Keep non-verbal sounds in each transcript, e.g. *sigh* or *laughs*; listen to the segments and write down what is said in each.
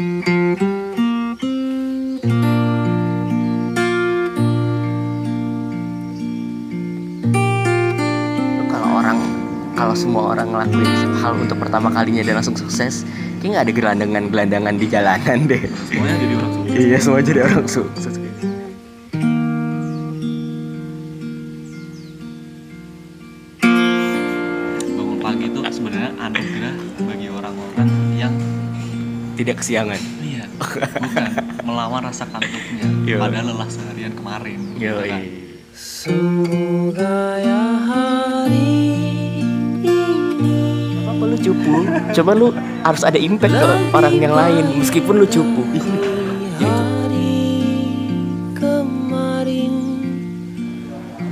kalau orang kalau semua orang ngelakuin hal untuk pertama kalinya dan langsung sukses kayak nggak ada gelandangan gelandangan di jalanan deh. Semuanya jadi orang sukses. Iya semua jadi orang sukses kesiangan iya bukan melawan rasa kantuknya Yo. pada lelah seharian kemarin Yo, Gitu kan. apa lu cupu coba lu harus ada impact ke orang yang lain meskipun lu cupu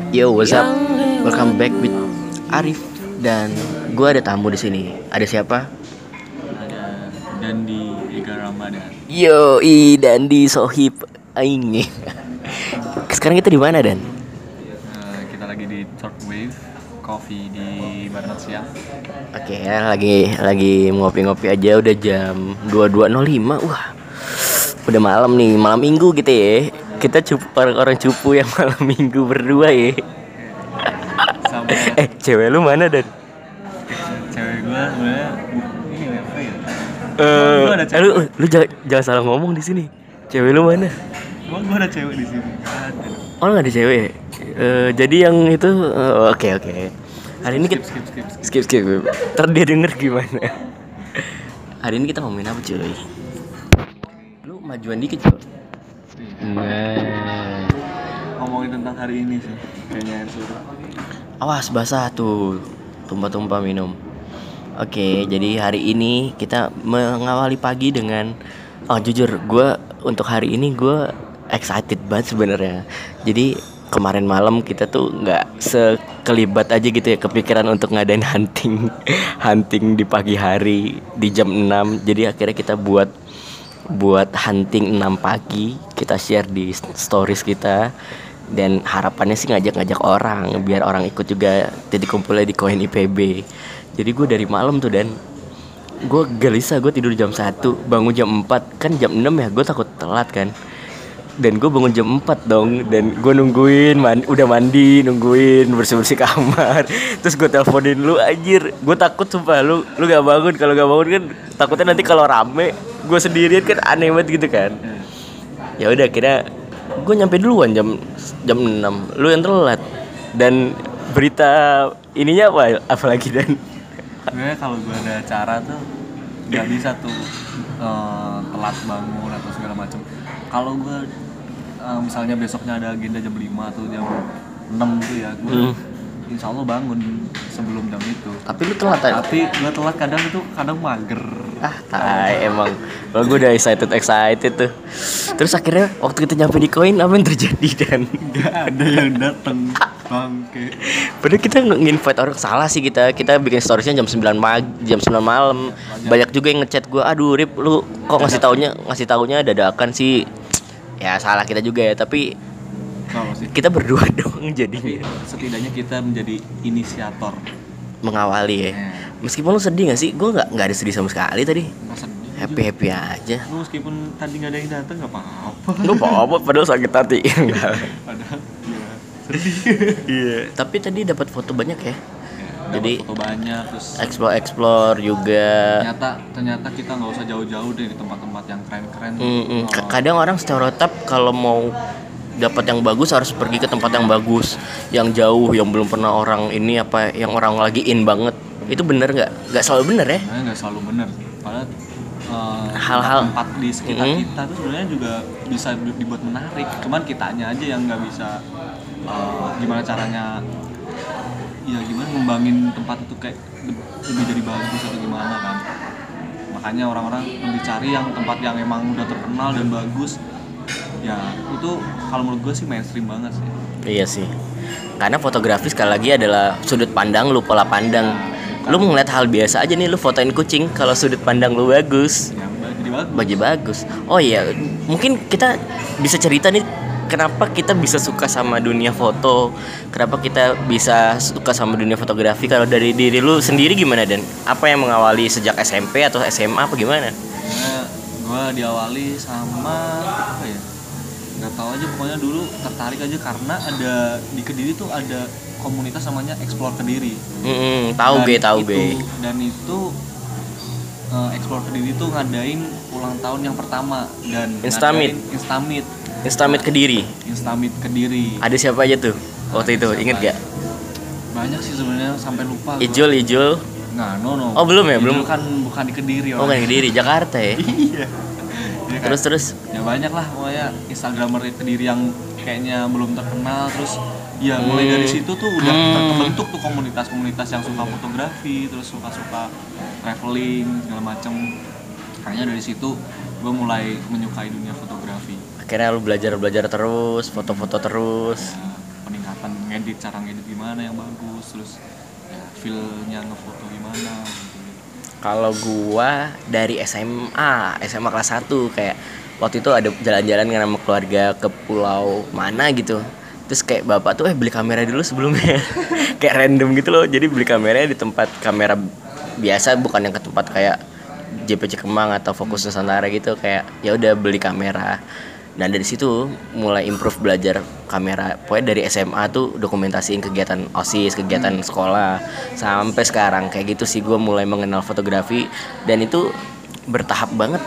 Yo, what's up? Welcome back with Arif dan gua ada tamu di sini. Ada siapa? Ada Dandi Ega Ramadan Yo, i Dandi Sohib Aing. Sekarang kita di mana Dan? Eh, kita lagi di Third Wave Coffee di Barat Siang Oke ya, lagi lagi ngopi-ngopi aja udah jam 22.05. Wah. Udah malam nih, malam minggu gitu ya. Kita cupu orang-orang cupu yang *laughs* malam minggu berdua ya. sama Eh, cewek lu mana Dan? cewek gue sebenarnya bu- ini apa ya Eh, Gua cewek. lu lu jangan, jangan salah ngomong di sini. Cewek lu mana? Emang gue ada cewek di sini. Oh, nggak ada cewek. Eh, jadi yang itu eh, oke oke. Hari ini skip kita skip skip skip skip skip. Ntar dia denger gimana. Hari ini kita ngomongin apa cuy? Lu majuan dikit cuy. Nah. ngomongin tentang hari ini sih kayaknya Awas basah tuh. Tumpah-tumpah minum. Oke, jadi hari ini kita mengawali pagi dengan oh jujur gue untuk hari ini gue excited banget sebenarnya. Jadi kemarin malam kita tuh nggak sekelibat aja gitu ya kepikiran untuk ngadain hunting *laughs* hunting di pagi hari di jam 6 jadi akhirnya kita buat buat hunting 6 pagi kita share di stories kita. Dan harapannya sih ngajak-ngajak orang biar orang ikut juga titik kumpulnya di koin IPB jadi gue dari malam tuh dan. Gue gelisah gue tidur jam 1 bangun jam 4 kan jam 6 ya gue takut telat kan. Dan gue bangun jam 4 dong dan gue nungguin man, udah mandi nungguin bersih bersih kamar. *laughs* Terus gue teleponin lu anjir gue takut sumpah lu lu gak bangun. Kalau gak bangun kan takutnya nanti kalau rame gue sendirian kan aneh banget gitu kan. Ya udah kira gue nyampe duluan jam jam 6 lu yang telat. Dan berita ininya apa apalagi dan sebenarnya kalau gue ada acara tuh nggak bisa tuh eh, telat bangun atau segala macam kalau gue eh, misalnya besoknya ada agenda jam 5 atau jam 6 tuh ya gue Hmm. insya Allah bangun sebelum jam itu. Tapi lu telat kan tapi gue telat kadang itu kadang mager. Ah tai emang. Kalau gue udah excited excited tuh. Terus akhirnya waktu kita nyampe di koin apa yang terjadi dan? Nggak ada yang datang bangke Padahal kita nge-invite orang salah sih kita Kita bikin storiesnya jam 9 pagi, jam 9 malam. Banyak juga yang ngechat gue, "Aduh, Rip, lu kok ngasih taunya ngasih taunya dadakan sih?" Ya salah kita juga ya, tapi sih kita berdua *laughs* dong jadinya setidaknya kita menjadi inisiator mengawali ya. Eh, Meskipun lu sedih gak sih? Gue nggak nggak ada sedih sama sekali tadi. Happy happy aja. lu meskipun tadi nggak ada yang datang nggak apa-apa Gue apa padahal sakit hati. Enggak. *laughs* padahal ya sedih *laughs* Iya. Tapi tadi dapat foto banyak ya. Ya, Jadi- dapat foto banyak terus Explore explore juga. ternyata ternyata kita nggak usah jauh-jauh deh di tempat-tempat yang keren-keren Mm-mm. K- Oh, Kadang orang stereotip kalau mau dapat yang bagus harus pergi ke tempat yang bagus, yang jauh, yang belum pernah orang ini apa, yang orang lagi in banget. Itu bener nggak? Nggak selalu bener ya? nggak selalu benar padahal eh, Hal-hal- tempat di sekitar Mm. kita tuh sebenarnya juga bisa di- dibuat menarik cuman kitanya aja yang nggak bisa gimana caranya ya gimana ngembangin tempat itu kayak le- lebih jadi bagus atau gimana kan makanya orang-orang lebih cari yang tempat yang emang udah terkenal dan bagus ya itu kalau menurut gue sih mainstream banget sih Iya sih. Karena fotografi sekali lagi adalah sudut pandang lu pola pandang. Lu ngeliat hal biasa aja nih lu fotoin kucing kalau sudut pandang lu bagus. ya jadi bagus Bagi bagus. Oh iya, mungkin kita bisa cerita nih kenapa kita bisa suka sama dunia foto, kenapa kita bisa suka sama dunia fotografi. Kalau dari diri lu sendiri gimana dan apa yang mengawali sejak SMP atau SMA apa gimana? Karena gue diawali sama apa ya nggak tahu aja pokoknya dulu tertarik aja karena ada di kediri tuh ada komunitas namanya explore kediri Mm-mm, tahu Dan gue tahu itu- gue dan itu eh, explore kediri tuh ngadain ulang tahun yang pertama dan Instamit. instamit Instamit kediri instamit kediri ada siapa aja tuh waktu itu inget aja? gak banyak sih sebenarnya sampai lupa gua. Ijul Ijul Nah, no no. Oh, belum ya? Ijul Belum. kan bukan di Kediri oh orangnya. kediri Jakarta ya *laughs* Iya. Iya kan? terus terus ya banyak lah pokoknya instagramer kediri yang kayaknya belum terkenal terus ya mulai Hmm. dari situ tuh udah Hmm. terbentuk tuh komunitas-komunitas yang suka fotografi terus suka-suka traveling segala macem kayaknya dari situ gue mulai menyukai dunia fotografi akhirnya lu belajar belajar terus foto-foto terus peningkatan ngedit cara ngedit gimana yang bagus terus ya feelnya ngefoto gimana gitu. Kalau gua dari SMA, SMA kelas 1 kayak waktu itu ada jalan-jalan kan sama keluarga ke pulau mana gitu. Terus kayak bapak tuh eh beli kamera dulu sebelumnya. *laughs* kayak random gitu loh. Jadi beli kameranya di tempat kamera biasa bukan yang ke tempat kayak JPC Kemang atau Fokus Nusantara gitu kayak ya udah beli kamera. Nah dari situ mulai improve belajar kamera. Pokoknya dari SMA tuh dokumentasiin kegiatan osis, kegiatan sekolah. Sampai sekarang kayak gitu sih gue mulai mengenal fotografi. Dan itu bertahap banget.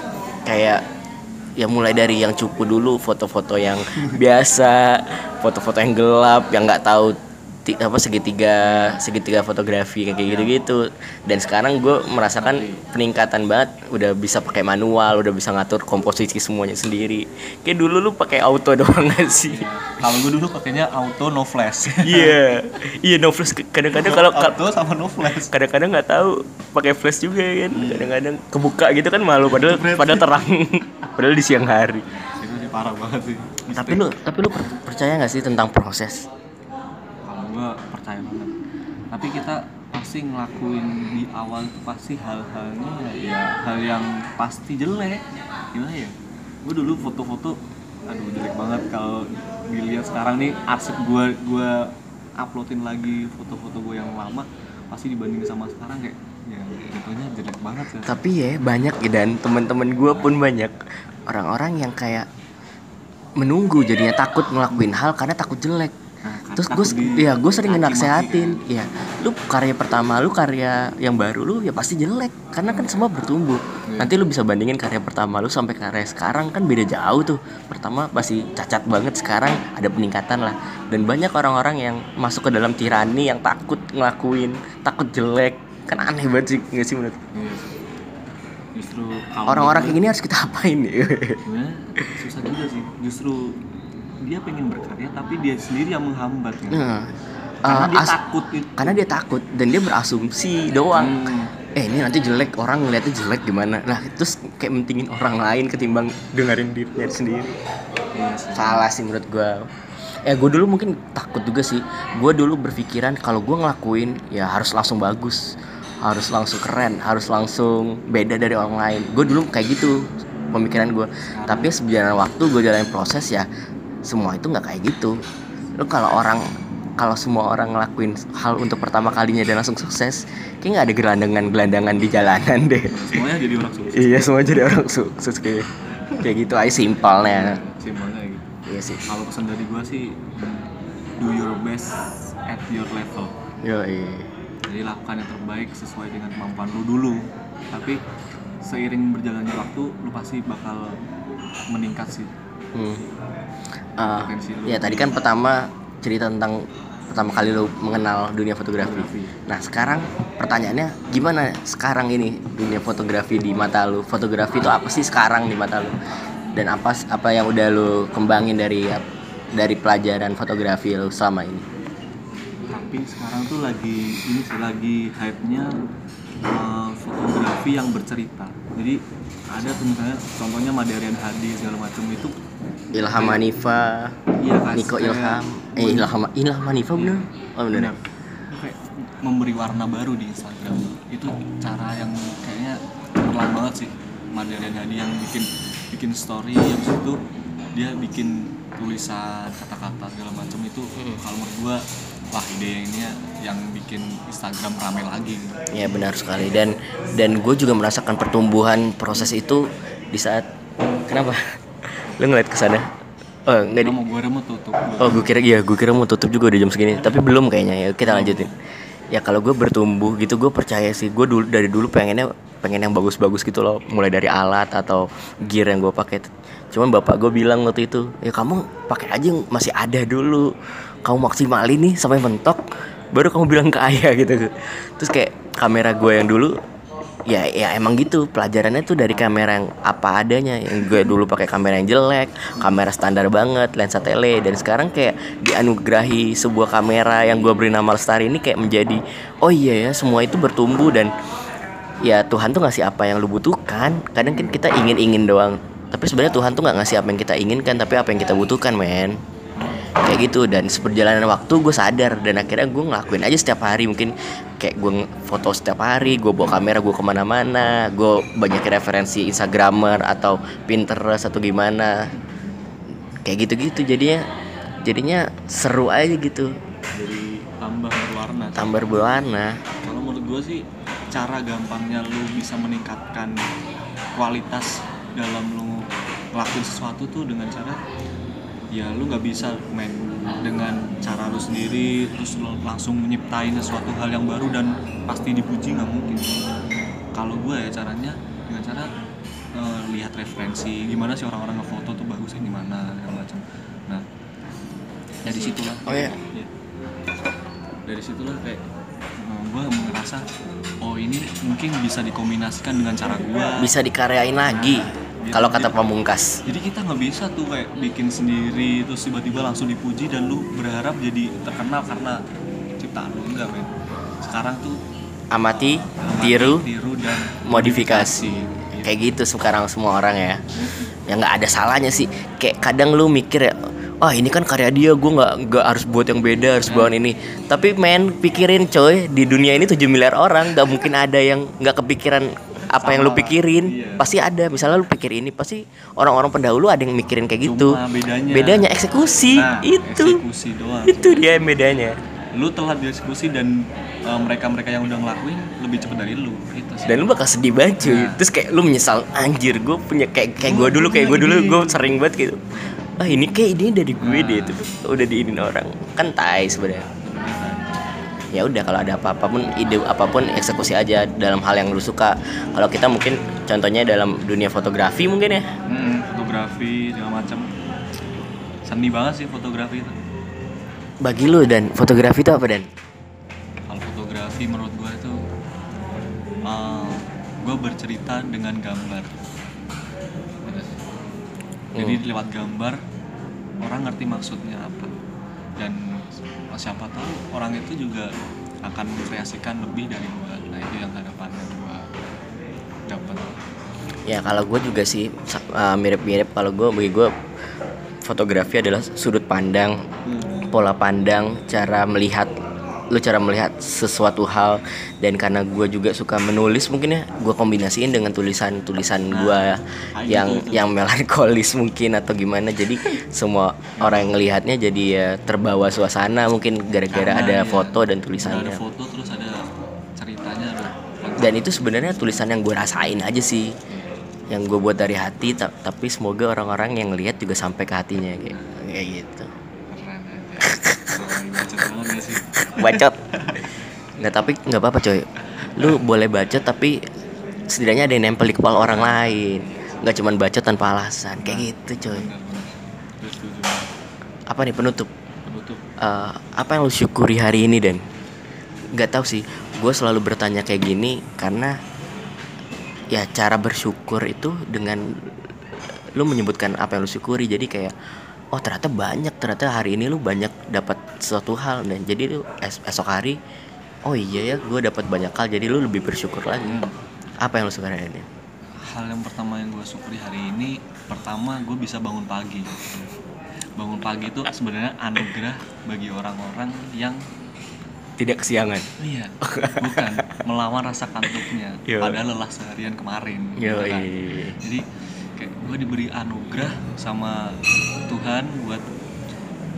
Kayak ya mulai dari yang cupu dulu foto-foto yang *laughs* biasa, foto-foto yang gelap yang nggak tahu apa segitiga segitiga fotografi kayak gitu-gitu. Dan sekarang gue merasakan peningkatan banget udah bisa pakai manual udah bisa ngatur komposisi semuanya sendiri. Kayak dulu lu pakai auto *laughs* doang gak sih? Kalau gue dulu pakainya auto no flash. *laughs* Iya. Iya no flash. Kadang-kadang kalau kal- auto sama no flash. kadang-kadang nggak tahu pakai flash juga kan. Kadang-kadang kebuka gitu kan malu padahal padahal terang. *laughs* Padahal di siang hari. Itu sih parah banget sih. Tapi lu tapi lu per- percaya nggak sih tentang proses gue percaya banget. Tapi kita pasti ngelakuin di awal itu pasti hal-halnya ya hal yang pasti jelek. Gimana ya? Gue dulu foto-foto aduh jelek banget kalau dilihat sekarang nih arsip gue gue uploadin lagi foto-foto gue yang lama pasti dibandingin sama sekarang kayak ya jatuhnya jelek banget ya tapi ya banyak ya dan teman-teman gue pun banyak orang-orang yang kayak menunggu jadinya takut ngelakuin hal karena takut jelek terus gue ya gue sering ngenasehatin ya. Lu karya pertama lu karya yang baru lu ya pasti jelek. Karena kan semua bertumbuh. Iya. nanti lu bisa bandingin karya pertama lu sampai karya sekarang kan beda jauh tuh. Pertama pasti cacat banget sekarang ada peningkatan lah. Dan banyak orang-orang yang masuk ke dalam tirani yang takut ngelakuin takut jelek. Kan aneh banget sih nggak sih menurut? Iya. justru orang-orang kayak gini harus kita *laughs* apain ya? Susah juga sih. Justru dia pengen berkarya tapi dia sendiri yang menghambat kan Nah, karena uh, dia takut itu. karena dia takut dan dia berasumsi doang. Hmm. eh ini nanti jelek orang ngeliatnya jelek gimana? Nah terus kayak mentingin orang lain ketimbang dengerin dirinya sendiri. Iya salah sih menurut gua. Eh gue dulu mungkin takut juga sih. Gue dulu berpikiran kalau gue ngelakuin ya harus langsung bagus. Harus langsung keren harus langsung beda dari orang lain. Gue dulu kayak gitu pemikiran gue tapi sebenarnya waktu gue jalanin proses ya semua itu nggak kayak gitu. Lo kalau orang kalau semua orang ngelakuin hal untuk pertama kalinya dan langsung sukses kayak nggak ada gelandangan gelandangan di jalanan deh. Semuanya jadi orang sukses. Iya semua jadi orang sukses kayak kayak gitu aja simpelnya. Simpelnya gitu. Iya sih. Kalau pesan dari gua sih do your best at your level. Yo jadi lakukan yang terbaik sesuai dengan kemampuan lu dulu. Tapi seiring berjalannya waktu lu pasti bakal meningkat sih. Hmm. Ah, Potensi lu. ya tadi kan pertama cerita tentang pertama kali lu mengenal dunia fotografi. Fotografi. Nah sekarang pertanyaannya gimana sekarang ini dunia fotografi di mata lu? Fotografi itu apa sih sekarang di mata lu? Dan apa apa yang udah lu kembangin dari dari pelajaran fotografi lu selama ini? tapi sekarang tuh lagi ini sih lagi hype-nya eh, fotografi yang bercerita jadi ada tuh misalnya contohnya Madarian Hadi segala macam itu Ilham Hanifa, iya Niko Ilham, eh Ilham Ilham Hanifa bener? Oh bener. benar kayak memberi warna baru di Instagram. Itu cara yang kayaknya cemerlang banget sih Madarian Hadi yang bikin bikin story yang itu dia bikin tulisan kata-kata segala macam itu. Kalau menurut gua wah ide ini yang bikin Instagram rame lagi. Ya benar sekali. Dan dan gue juga merasakan pertumbuhan proses itu di saat kenapa lu ngeliat ke sana? Oh nggak di mau gue mau tutup. Gua. oh gue kira iya gue kira mau tutup juga udah jam segini. Tapi belum kayaknya. Ya kita lanjutin. Ya kalau gue bertumbuh gitu gue percaya sih. Gue dulu dari dulu pengennya pengen yang bagus-bagus gitu loh. Mulai dari alat atau gear yang gue pakai. Cuman bapak gue bilang waktu itu ya kamu pakai aja yang masih ada dulu. Kamu maksimalin nih sampai mentok baru kamu bilang ke ayah *laughs* gitu. Terus kayak kamera gue yang dulu ya ya emang gitu. Pelajarannya tuh dari kamera yang apa adanya. Yang gue dulu pakai kamera yang jelek kamera standar banget lensa tele. Dan sekarang kayak dianugerahi sebuah kamera yang gue beri nama Lestari ini kayak menjadi oh iya ya semua itu bertumbuh. Dan ya Tuhan tuh ngasih apa yang lu butuhkan. Kadang kan kita ingin ingin doang. Tapi sebenarnya Tuhan tuh nggak ngasih apa yang kita inginkan tapi apa yang kita butuhkan men. Kayak gitu. Dan seperjalanan waktu gue sadar. Dan akhirnya gue ngelakuin aja setiap hari mungkin kayak gue foto setiap hari gue bawa kamera gue ke mana-mana gue banyak referensi instagramer atau pinterest atau gimana. Kayak gitu-gitu jadinya jadinya seru aja gitu. Jadi tambah berwarna. Tambah berwarna. Kalau menurut gue sih cara gampangnya lu bisa meningkatkan kualitas dalam lu ngelakuin sesuatu tuh dengan cara ya lu nggak bisa main dengan cara lu sendiri terus lu langsung nyiptain sesuatu hal yang baru dan pasti dipuji nggak mungkin. Kalau gue ya caranya dengan cara eh, lihat referensi gimana sih orang-orang ngefoto tuh bagusnya gimana segala macam. Nah dari situlah. Oh, iya? Iya. dari situlah kayak gue merasa oh ini mungkin bisa dikombinasikan dengan cara gue bisa dikaryain lagi Gitu. kalau kata pamungkas jadi kita nggak bisa tuh kayak bikin sendiri terus tiba-tiba langsung dipuji dan lu berharap jadi terkenal karena ciptaan lu. Enggak men. Sekarang tuh amati amati, tiru tiru dan modifikasi. kayak gitu sekarang semua orang ya. Ya nggak ada salahnya sih. Kayak kadang lu mikir ya wah ini kan karya dia gue nggak nggak harus buat yang beda harus bawa ini. Tapi men pikirin coy di dunia ini 7 miliar orang nggak mungkin ada yang nggak kepikiran apa yang lu Sama, pikirin? Iya. pasti ada. Misalnya lu pikir ini pasti orang-orang pendahulu ada yang mikirin kayak gitu. Cuma bedanya- bedanya eksekusi. Nah, itu. eksekusi doang. itu dia bedanya. Lu telat dieksekusi dan uh, mereka-mereka yang udah ngelakuin lebih cepat dari lu. Itu sih. Dan lu bakal sedih banget cuy. Nah. terus kayak lu menyesal anjir gue punya kayak kayak gue dulu kayak gue dulu gue sering banget gitu. Ah ini kayak ini dari gue Nah. deh itu. Udah diinin orang. Kan tai sebenarnya ya udah kalau ada apa apa pun ide apa pun eksekusi aja dalam hal yang lu suka. Kalau kita mungkin contohnya dalam dunia fotografi mungkin ya? Hmm, fotografi segala macam. Seni banget sih fotografi itu. Bagi lu dan fotografi itu apa dan? Kalau fotografi menurut gue itu gue bercerita dengan gambar. Jadi Hmm. lewat gambar orang ngerti maksudnya apa. Dan siapa tahu orang itu juga akan mengkreasikan lebih dari gue nah itu yang harapan yang gue dapat ya kalau gue juga sih uh, mirip-mirip. Kalau gue bagi gue fotografi adalah sudut pandang pola pandang cara melihat lu cara melihat sesuatu hal dan karena gue juga suka menulis mungkin ya gue kombinasiin dengan tulisan tulisan gue yang gitu yang melankolis mungkin atau gimana jadi semua orang yang ngelihatnya jadi ya terbawa suasana mungkin gara-gara ada ya, foto dan tulisannya ada foto terus ada ceritanya ada dan itu sebenarnya tulisan yang gue rasain aja sih yang gue buat dari hati ta- tapi semoga orang-orang yang ngelihat juga sampai ke hatinya kayak kayak gitu keren banget gak sih bacot. Nggak tapi nggak apa-apa coy. Lu boleh bacot tapi setidaknya ada yang nempel di kepala orang lain. Nggak cuman bacot tanpa alasan. Kayak gitu coy. Apa nih penutup? Eh, apa yang lu syukuri hari ini dan nggak tahu sih. Gue selalu bertanya kayak gini karena ya cara bersyukur itu dengan lu menyebutkan apa yang lu syukuri. Jadi kayak oh ternyata banyak ternyata hari ini lu banyak dapat suatu hal dan jadi lu es- esok hari oh iya ya gue dapat banyak hal jadi lu lebih bersyukur lagi Hmm. apa yang lu syukuri hari ini hal yang pertama yang gue syukuri hari ini pertama gue bisa bangun pagi bangun pagi itu sebenarnya anugerah bagi orang-orang yang tidak kesiangan iya *laughs* bukan melawan rasa kantuknya Yo. padahal lelah seharian kemarin Yo, gitu kan. iya. jadi kayak gue diberi anugerah sama Tuhan buat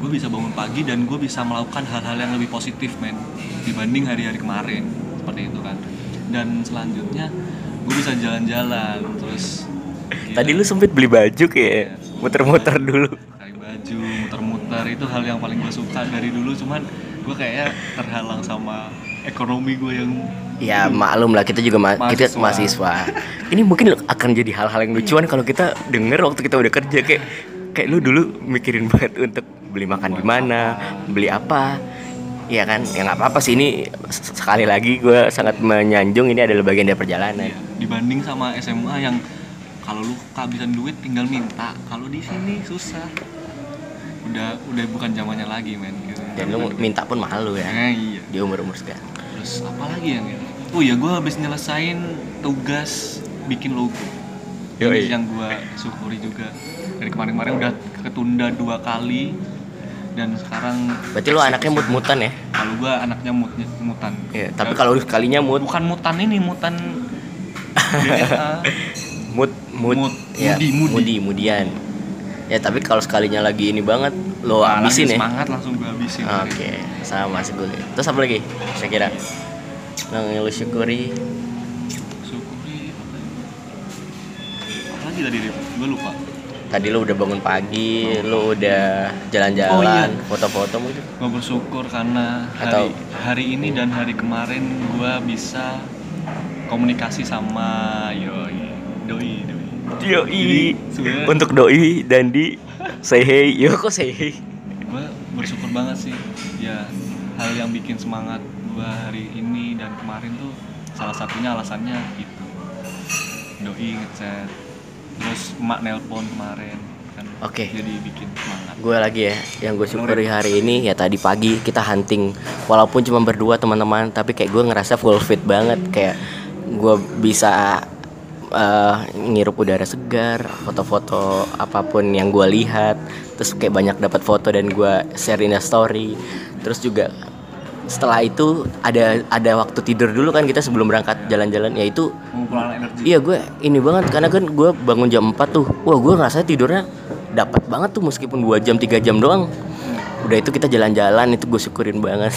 gue bisa bangun pagi dan gue bisa melakukan hal-hal yang lebih positif men dibanding hari-hari kemarin. Seperti itu kan. Dan selanjutnya gue bisa jalan-jalan terus *laughs* Tadi lu sempet beli baju kayak muter-muter dulu. cari baju muter-muter itu hal yang paling gue suka dari dulu. Cuman gue kayaknya terhalang sama ekonomi gue yang Ya maklum lah kita juga ma- kita Mahasiswa. mahasiswa. Ini mungkin akan jadi hal-hal yang lucuan kalau kita denger waktu kita udah kerja kayak kayak lu dulu mikirin banget untuk beli makan di mana, beli apa. Iya kan? Ya nggak apa-apa sih ini sekali lagi gue sangat menyanjung ini adalah bagian dari perjalanan. Iya, dibanding sama SMA yang kalau lu kehabisan duit tinggal minta kalau di sini susah udah udah bukan zamannya lagi men gitu Dan lu minta pun malu ya Eh, iya di umur-umur sekarang. Terus apa lagi yang gitu oh iya gue habis nyelesain tugas bikin logo Yoi. ini yang gue syukuri juga dari kemarin-kemarin udah ketunda dua kali dan sekarang Berarti lu anaknya mut-mutan ya? kalau gue anaknya mut mutan Iya, tapi kalau lu sekalinya mut bukan mutan ini mutan DNA mood mood, ya, moody. moody, moodian. Ya tapi kalau sekalinya lagi ini banget lo Nah, habisin ya. semangat langsung gue habisin Oke, sama sih gue. Terus apa lagi? Saya kira yang lu syukuri syukuri apa ya? apa lagi tadi gue lupa tadi lu udah bangun pagi, lu udah Oh, jalan-jalan, iya. foto-foto gitu. gue bersyukur karena hari Atau- hari ini dan hari kemarin gue bisa komunikasi sama doi doi Yoi. Jadi, Untuk doi dan di say hey. Yo kok say hey? gue bersyukur banget sih ya hal yang bikin semangat gue hari ini dan kemarin tuh salah satunya alasannya itu doi ngechat terus emak nelpon kemarin kan Oke. jadi bikin semangat Gue lagi ya, yang gue syukuri hari ini ya tadi pagi kita hunting Walaupun cuma berdua teman-teman Tapi kayak gue ngerasa full fit banget Kayak gue bisa eh, ngirup udara segar Foto-foto apa pun yang gue lihat Terus kayak banyak dapat foto dan gue share in story. Terus juga setelah itu ada ada waktu tidur dulu kan kita sebelum berangkat jalan-jalan ya itu Iya gue ini banget karena kan gue bangun jam 4 tuh Wah gue ngerasa tidurnya dapat banget tuh meskipun 2 jam 3 jam doang. Udah itu kita jalan-jalan itu gue syukurin banget.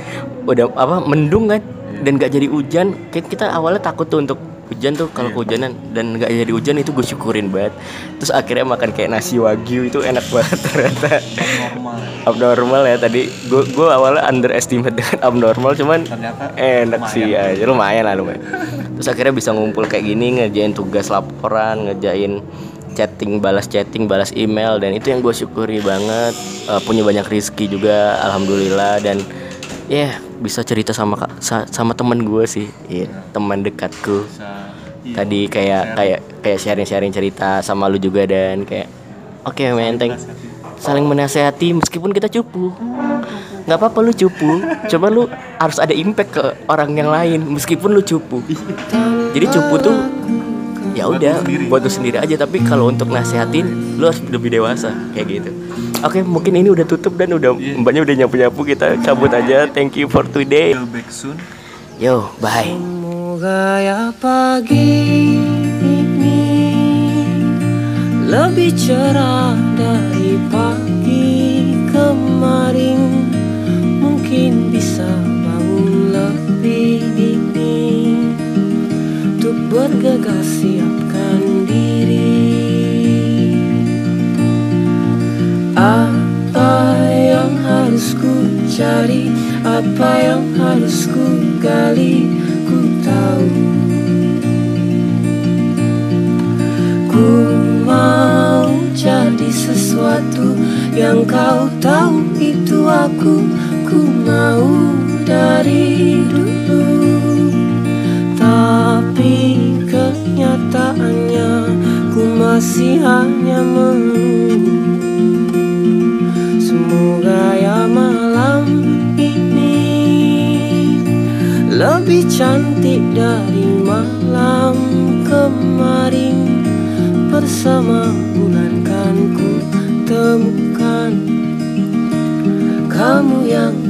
*laughs* Udah apa mendung kan dan gak jadi hujan Kayak kita awalnya takut tuh untuk hujan tuh kalau kehujanan dan gak jadi hujan itu gue syukurin banget. Terus akhirnya makan kayak nasi wagyu itu enak banget *laughs* ternyata. Normal ya. abnormal ya tadi gue gue awalnya underestimate dengan abnormal cuman Ternyata enak lumayan. sih aja lumayan lah lumayan. Terus akhirnya bisa ngumpul kayak gini ngerjain tugas laporan ngerjain chatting balas chatting balas email dan itu yang gue syukuri banget. Eh, punya banyak rizki juga alhamdulillah dan ya bisa cerita sama kak- sa- sama teman gue sih. Iya, teman dekatku. Bisa iya, tadi kayak share. kayak kayak sharing sharing cerita sama lu juga dan kayak oke men thank saling menasehati meskipun kita cupu. Nggak apa-apa lu cupu coba lu harus ada impact ke orang yang lain meskipun lu cupu. Jadi cupu tuh ya Buat udah buat lu sendiri aja tapi kalau untuk nasehatin lu harus lebih dewasa kayak gitu. Oke mungkin ini udah tutup dan udah Iya. mbaknya udah nyapu nyapu kita cabut aja. Thank you for today. We'll back soon. Yo bye. Semoga ya pagi ini lebih cerah dari pagi kemarin. Mungkin bisa Bergegas siapkan diri. Apa yang harus ku cari? Apa yang harus ku gali? Ku tahu. Ku mau jadi sesuatu Yang kau tahu itu aku. Ku mau dari dulu. Tapi kenyataannya Ku masih hanya menunggu. Semoga ya malam ini Lebih cantik dari malam kemarin. Bersama bulan kan ku temukan Kamu yang